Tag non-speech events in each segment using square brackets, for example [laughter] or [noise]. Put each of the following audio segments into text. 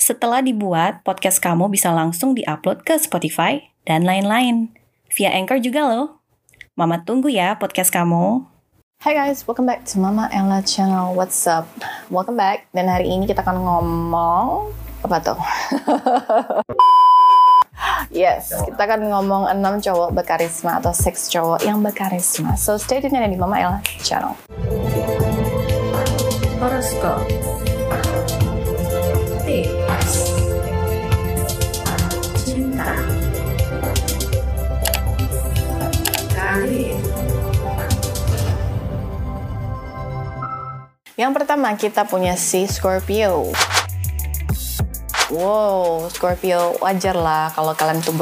Setelah dibuat, podcast kamu bisa langsung diupload ke Spotify dan lain-lain. Via Anchor juga loh. Mama tunggu ya podcast kamu. Hai guys, welcome back to Mama Ella channel. What's up? Welcome back. Dan hari ini kita akan ngomong apa tuh? [laughs] yes, kita akan ngomong 6 cowok berkarisma atau 6 cowok yang berkarisma. So stay tune di Mama Ella channel. Horoscope Yang pertama kita punya si Scorpio. Wow, Scorpio wajar lah kalau kalian tuh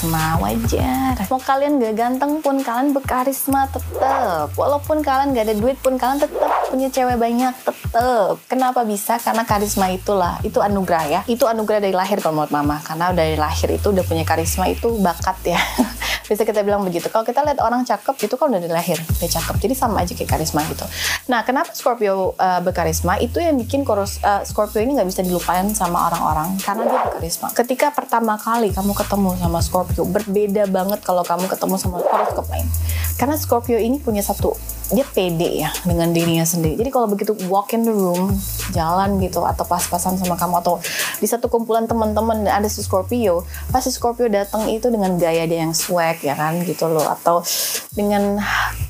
berkarisma, wajar. Mau kalian gak ganteng pun kalian berkarisma tetep. Walaupun kalian gak ada duit pun kalian tetep punya cewek banyak tetep. Kenapa bisa? Karena karisma itulah, itu anugerah ya. Itu anugerah dari lahir kalau menurut mama. Karena dari lahir itu udah punya karisma itu bakat ya. [laughs] Bisa kita bilang begitu. Kalau kita lihat orang cakep itu kan udah dari lahir dia cakep. Jadi sama aja kayak karisma gitu. Nah, kenapa Scorpio uh, berkarisma? Itu yang bikin koros, uh, Scorpio ini nggak bisa dilupain sama orang-orang karena dia berkarisma. Ketika pertama kali kamu ketemu sama Scorpio, berbeda banget kalau kamu ketemu sama horoskop lain. Karena Scorpio ini punya satu dia pede ya dengan dirinya sendiri. Jadi kalau begitu walk in the room, jalan gitu atau pas-pasan sama kamu atau di satu kumpulan teman-teman ada si Scorpio, pasti Scorpio datang itu dengan gaya dia yang swag ya kan gitu loh. Atau dengan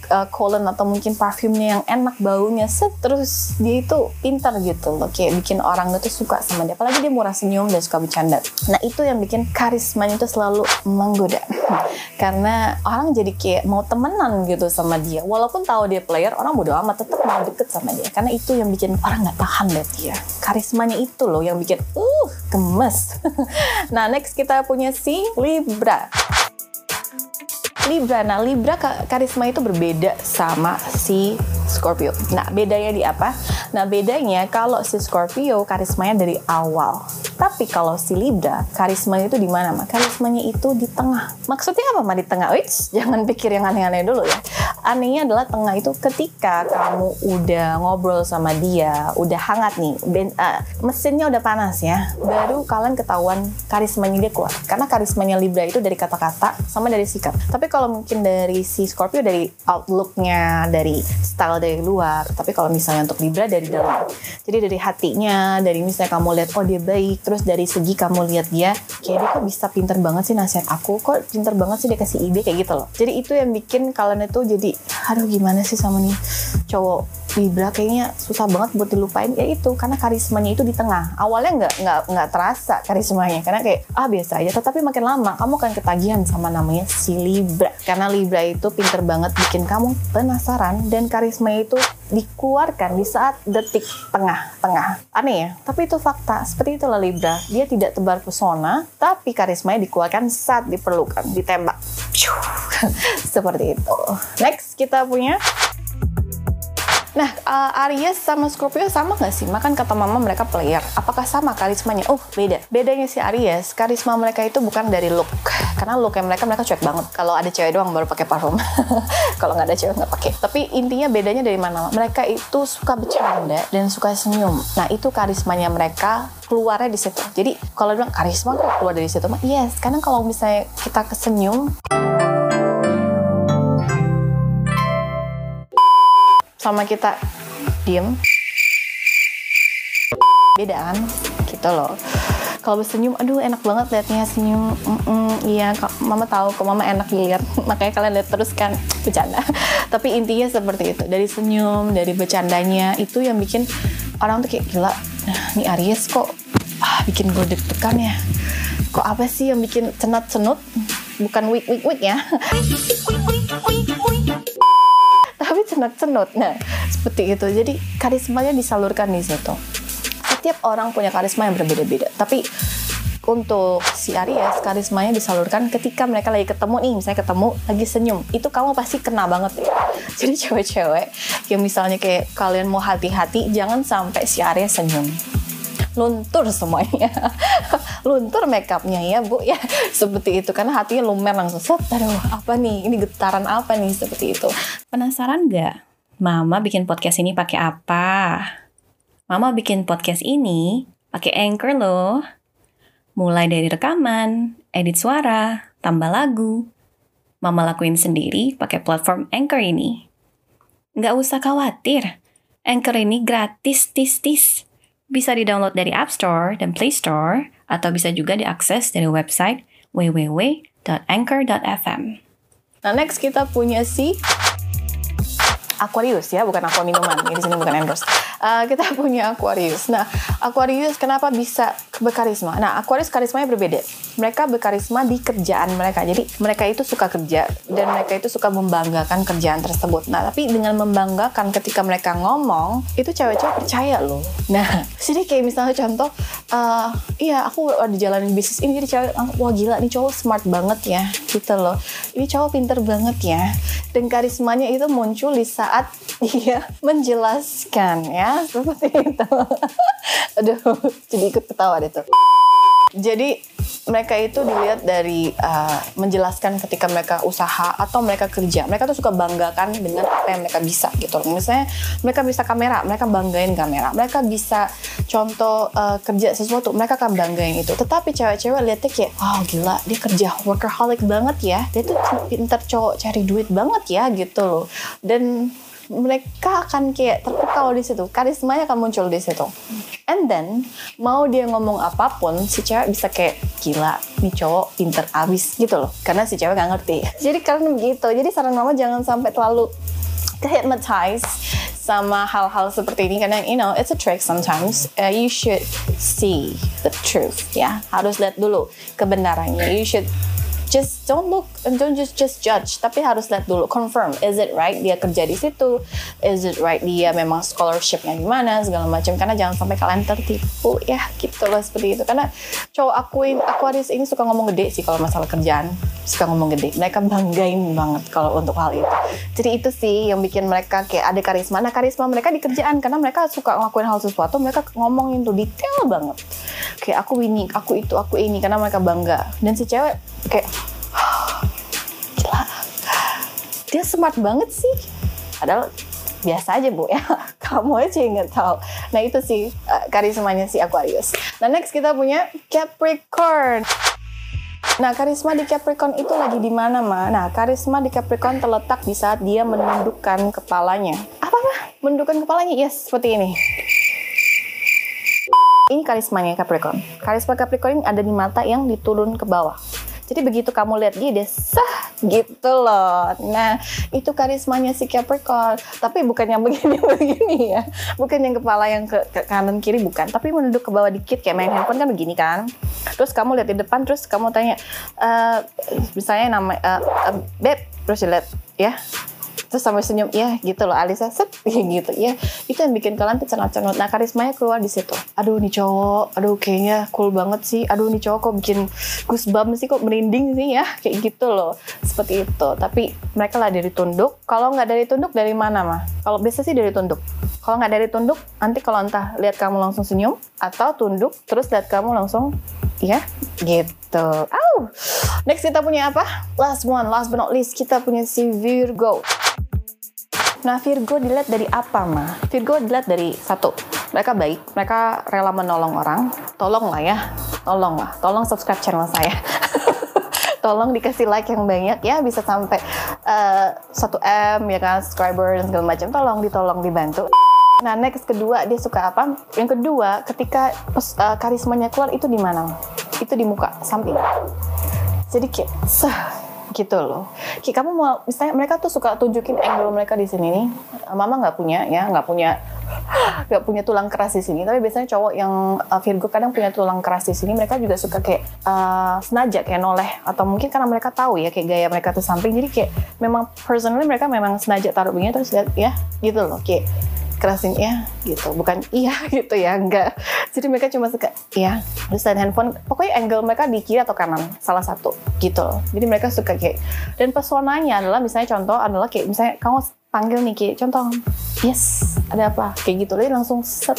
uh, cologne atau mungkin parfumnya yang enak baunya set terus dia itu pintar gitu loh. Kayak bikin orang itu suka sama dia. Apalagi dia murah senyum dan suka bercanda. Nah itu yang bikin karismanya itu selalu menggoda. [laughs] Karena orang jadi kayak mau temenan gitu sama dia. Walaupun tahu dia player orang bodo amat tetap mau deket sama dia karena itu yang bikin orang nggak tahan deh dia karismanya itu loh yang bikin uh gemes [laughs] nah next kita punya si Libra Libra. Nah, Libra karisma itu berbeda sama si Scorpio. Nah, bedanya di apa? Nah, bedanya kalau si Scorpio karismanya dari awal. Tapi kalau si Libra, karismanya itu di mana? Karismanya itu di tengah. Maksudnya apa, Mak? Di tengah? Wih, jangan pikir yang aneh-aneh dulu ya. Anehnya adalah tengah itu ketika kamu udah ngobrol sama dia, udah hangat nih, ben, uh, mesinnya udah panas ya, baru kalian ketahuan karismanya dia keluar. Karena karismanya Libra itu dari kata-kata sama dari sikap. Tapi kalau mungkin dari si Scorpio dari outlooknya, dari style dari luar. Tapi kalau misalnya untuk Libra dari dalam. Jadi dari hatinya, dari misalnya kamu lihat oh dia baik, terus dari segi kamu lihat dia kayak dia kok bisa pinter banget sih nasihat aku, kok pinter banget sih dia kasih ide kayak gitu loh. Jadi itu yang bikin kalian itu jadi aduh gimana sih sama nih cowok Libra kayaknya susah banget buat dilupain. Ya itu karena karismanya itu di tengah. Awalnya nggak nggak nggak terasa karismanya. Karena kayak ah biasa aja. Tetapi makin lama kamu akan ketagihan sama namanya si Libra. Karena Libra itu pinter banget bikin kamu penasaran dan karisma itu dikeluarkan di saat detik tengah-tengah aneh ya? Tapi itu fakta. Seperti itulah Libra. Dia tidak tebar pesona tapi karismanya dikeluarkan saat diperlukan ditembak. [laughs] Seperti itu. Next kita punya Nah, uh, Aries sama Scorpio sama nggak sih? Makan kata mama mereka player. Apakah sama karismanya? Oh, beda. Bedanya si Aries, karisma mereka itu bukan dari look. Karena look yang mereka mereka cuek banget. Kalau ada cewek doang baru pakai parfum. [laughs] Kalau nggak ada cewek nggak pakai. Tapi intinya bedanya dari mana? Mereka itu suka bercanda dan suka senyum. Nah, itu karismanya mereka keluarnya di situ. Jadi kalau bilang karisma keluar dari situ, yes. Karena kalau misalnya kita kesenyum, sama kita diem. Beda kan? Gitu loh. Kalau bersenyum aduh enak banget liatnya senyum. Mm -mm, iya mama tahu kok mama enak dilihat [laughs] makanya kalian lihat terus kan [laughs] bercanda. Tapi intinya seperti itu. Dari senyum dari bercandanya itu yang bikin orang tuh kayak gila nah, nih Aries kok ah, bikin gue deg-degan ya? Kok apa sih yang bikin cenat-cenut? Bukan wik wik wik ya [laughs] cenut-cenut. Nah, seperti itu. Jadi karismanya disalurkan di situ. Setiap orang punya karisma yang berbeda-beda. Tapi untuk si Aries karismanya disalurkan ketika mereka lagi ketemu nih misalnya ketemu lagi senyum itu kamu pasti kena banget ya [laughs] jadi cewek-cewek yang misalnya kayak kalian mau hati-hati jangan sampai si Aries senyum luntur semuanya [laughs] luntur makeupnya ya bu ya [laughs] seperti itu karena hatinya lumer langsung set aduh apa nih ini getaran apa nih seperti itu Penasaran nggak? Mama bikin podcast ini pakai apa? Mama bikin podcast ini pakai Anchor loh. Mulai dari rekaman, edit suara, tambah lagu. Mama lakuin sendiri pakai platform Anchor ini. Nggak usah khawatir. Anchor ini gratis tis-tis. Bisa di-download dari App Store dan Play Store, atau bisa juga diakses dari website www.anchor.fm. Nah next kita punya si Aquarius ya, bukan aqua minuman. Ini di sini bukan endorse. Uh, kita punya Aquarius. Nah, Aquarius kenapa bisa berkarisma? Nah, Aquarius karismanya berbeda. Mereka berkarisma di kerjaan mereka. Jadi, mereka itu suka kerja dan mereka itu suka membanggakan kerjaan tersebut. Nah, tapi dengan membanggakan ketika mereka ngomong, itu cewek-cewek percaya loh. Nah, [laughs] sini kayak misalnya contoh, uh, iya aku ada jalanin bisnis ini, jadi cewek, wah gila nih cowok smart banget ya, gitu loh. Ini cowok pinter banget ya. Dan karismanya itu muncul di saat [laughs] dia menjelaskan ya seperti itu. [laughs] Aduh, jadi ikut ketawa deh tuh. Jadi mereka itu dilihat dari uh, menjelaskan ketika mereka usaha atau mereka kerja. Mereka tuh suka banggakan dengan apa yang mereka bisa gitu. Misalnya mereka bisa kamera, mereka banggain kamera. Mereka bisa contoh uh, kerja sesuatu, mereka akan banggain itu. Tetapi cewek-cewek lihatnya kayak, wow gila, dia kerja workaholic banget ya. Dia tuh pinter cowok cari duit banget ya gitu loh. Dan mereka akan kayak terpukau di situ. Karismanya akan muncul di situ. And then mau dia ngomong apa pun si cewek bisa kayak gila nih cowok pinter abis gitu loh. Karena si cewek nggak ngerti. Jadi karena begitu jadi saran mama jangan sampai terlalu hypnotize sama hal-hal seperti ini. Karena you know it's a trick sometimes. Uh, you should see the truth ya. Harus lihat dulu kebenarannya. You should just don't look and don't just just judge. Tapi harus lihat dulu confirm is it right dia kerja di situ? Is it right dia memang scholarshipnya di mana segala macam. Karena jangan sampai kalian tertipu ya gitu loh seperti itu. Karena cowok akuin Aquarius ini suka ngomong gede sih kalau masalah kerjaan. Suka ngomong gede. Mereka banggain banget kalau untuk hal itu. Jadi itu sih yang bikin mereka kayak ada karisma. Nah karisma mereka di kerjaan karena mereka suka ngelakuin hal sesuatu mereka ngomongin tuh detail banget. Kayak aku ini aku itu aku ini karena mereka bangga. Dan si cewek kayak gila dia smart banget sih padahal biasa aja bu ya [laughs] kamu aja yang nggak tahu nah itu sih uh, karismanya si Aquarius nah next kita punya Capricorn Nah, karisma di Capricorn itu lagi di mana, Ma? Nah, karisma di Capricorn terletak di saat dia menundukkan kepalanya. Apa, Ma? Menundukkan kepalanya? Yes, seperti ini. Ini karismanya Capricorn. Karisma Capricorn ada di mata yang diturun ke bawah. Jadi begitu kamu lihat dia, dia sah gitu loh. Nah, itu karismanya si Capricorn. Tapi bukan yang begini-begini [laughs] ya. Bukan yang kepala yang ke, ke kanan kiri bukan. Tapi menunduk ke bawah dikit kayak main handphone kan begini kan. Terus kamu lihat di depan, terus kamu tanya, uh, misalnya nama, uh, uh, beb, terus lihat ya terus sampai senyum ya gitu loh Alisa. Set [laughs] gitu ya. Itu yang bikin kalian cenut-cenut nah karismanya keluar di situ. Aduh nih cowok. Aduh kayaknya cool banget sih. Aduh nih cowok kok bikin goosebumps sih kok merinding sih ya. Kayak gitu loh seperti itu. Tapi mereka lah dari tunduk. Kalau nggak dari tunduk dari mana mah kalau biasa sih dari tunduk. Kalau nggak dari tunduk nanti kalau entah lihat kamu langsung senyum atau tunduk terus lihat kamu langsung ya gitu. Oh, next kita punya apa? Last one, last but not least kita punya si Virgo. Nah, Virgo dilihat dari apa, mah? Virgo dilihat dari satu, mereka baik, mereka rela menolong orang. Tolong lah ya, tolong lah, tolong subscribe channel saya. [laughs] tolong dikasih like yang banyak ya, bisa sampai uh, 1 m ya kan, subscriber dan segala macam. Tolong ditolong dibantu. Nah, next kedua dia suka apa? Yang kedua, ketika uh, karismanya keluar itu di mana? Itu di muka, samping. Jadi kayak sah gitu loh. Kayak kamu mau misalnya mereka tuh suka tunjukin angle mereka di sini nih. Mama nggak punya ya, nggak punya [laughs] nggak punya tulang keras di sini. Tapi biasanya cowok yang uh, Virgo kadang punya tulang keras di sini. Mereka juga suka kayak uh, sengaja kayak noleh atau mungkin karena mereka tahu ya kayak gaya mereka tuh samping. Jadi kayak memang personally mereka memang sengaja taruh begini terus lihat ya gitu loh kayak kerasin ya gitu. Bukan iya [laughs] gitu ya enggak. Jadi mereka cuma suka iya terus dan handphone pokoknya angle mereka di kiri atau kanan salah satu gitu. Jadi mereka suka kayak dan pesonanya adalah misalnya contoh adalah kayak misalnya kamu panggil nih kayak contoh yes ada apa? Kayak gitu jadi langsung set.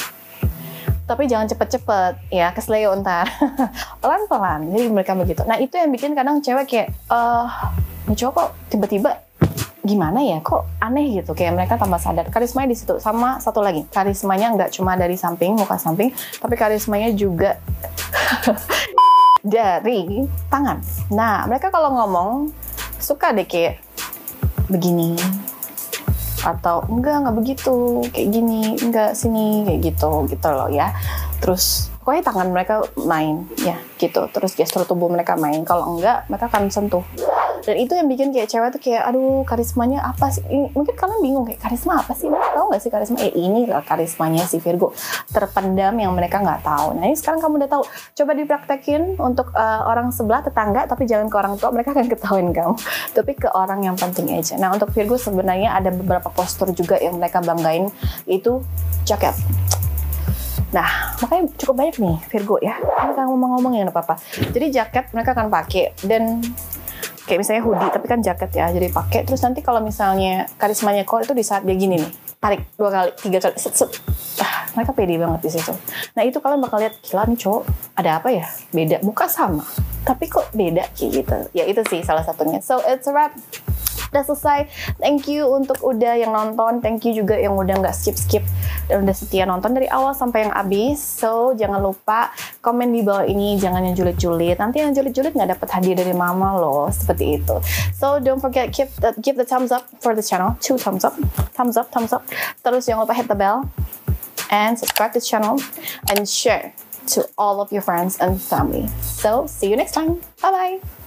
Tapi jangan cepet-cepet ya kesleo ntar. [laughs] Pelan-pelan jadi mereka begitu. Nah itu yang bikin kadang cewek kayak eh ini cowok tiba-tiba gimana ya kok aneh gitu. Kayak mereka tambah sadar. Karismanya di situ. Sama satu lagi karismanya nggak cuma dari samping muka samping tapi karismanya juga [laughs] dari tangan. Nah mereka kalau ngomong suka deh kayak begini atau enggak enggak begitu kayak gini enggak sini kayak gitu gitu loh ya. Terus pokoknya tangan mereka main ya gitu. Terus gestur tubuh mereka main. Kalau enggak mereka akan sentuh dan itu yang bikin kayak cewek tuh kayak aduh karismanya apa sih? Mungkin kalian bingung kayak karisma apa sih? Mereka tahu nggak sih karisma? Eh ini lah karismanya si Virgo. Terpendam yang mereka nggak tahu. Nah ini sekarang kamu udah tahu. Coba dipraktekin untuk uh, orang sebelah tetangga tapi jangan ke orang tua mereka akan ketahuin kamu. [laughs] Tapi ke orang yang penting aja. Nah untuk Virgo sebenarnya ada beberapa postur juga yang mereka banggain. Itu jaket. Nah, makanya cukup banyak nih Virgo ya. Mereka ngomong-ngomong yang apa-apa. Jadi jaket mereka akan pakai dan kayak misalnya hoodie tapi kan jaket ya jadi pakai. Terus nanti kalau misalnya karismanya core itu di saat dia gini nih tarik dua kali tiga kali set set. Ah, mereka pede banget di situ. Nah itu kalian bakal lihat gila nih cowok ada apa ya? Beda muka sama tapi kok beda? Kayak gitu. Ya itu sih salah satunya. So it's a wrap. Udah selesai. Thank you untuk udah yang nonton. Thank you juga yang udah nggak skip skip udah setia nonton dari awal sampai yang habis so jangan lupa komen di bawah ini jangan yang julid-julid. Nanti yang julid-julid nggak dapat hadiah dari mama loh seperti itu. So don't forget keep the, give the thumbs up for the channel. Two thumbs up thumbs up thumbs up. Terus jangan lupa hit the bell and subscribe to the channel and share to all of your friends and family. So see you next time. Bye bye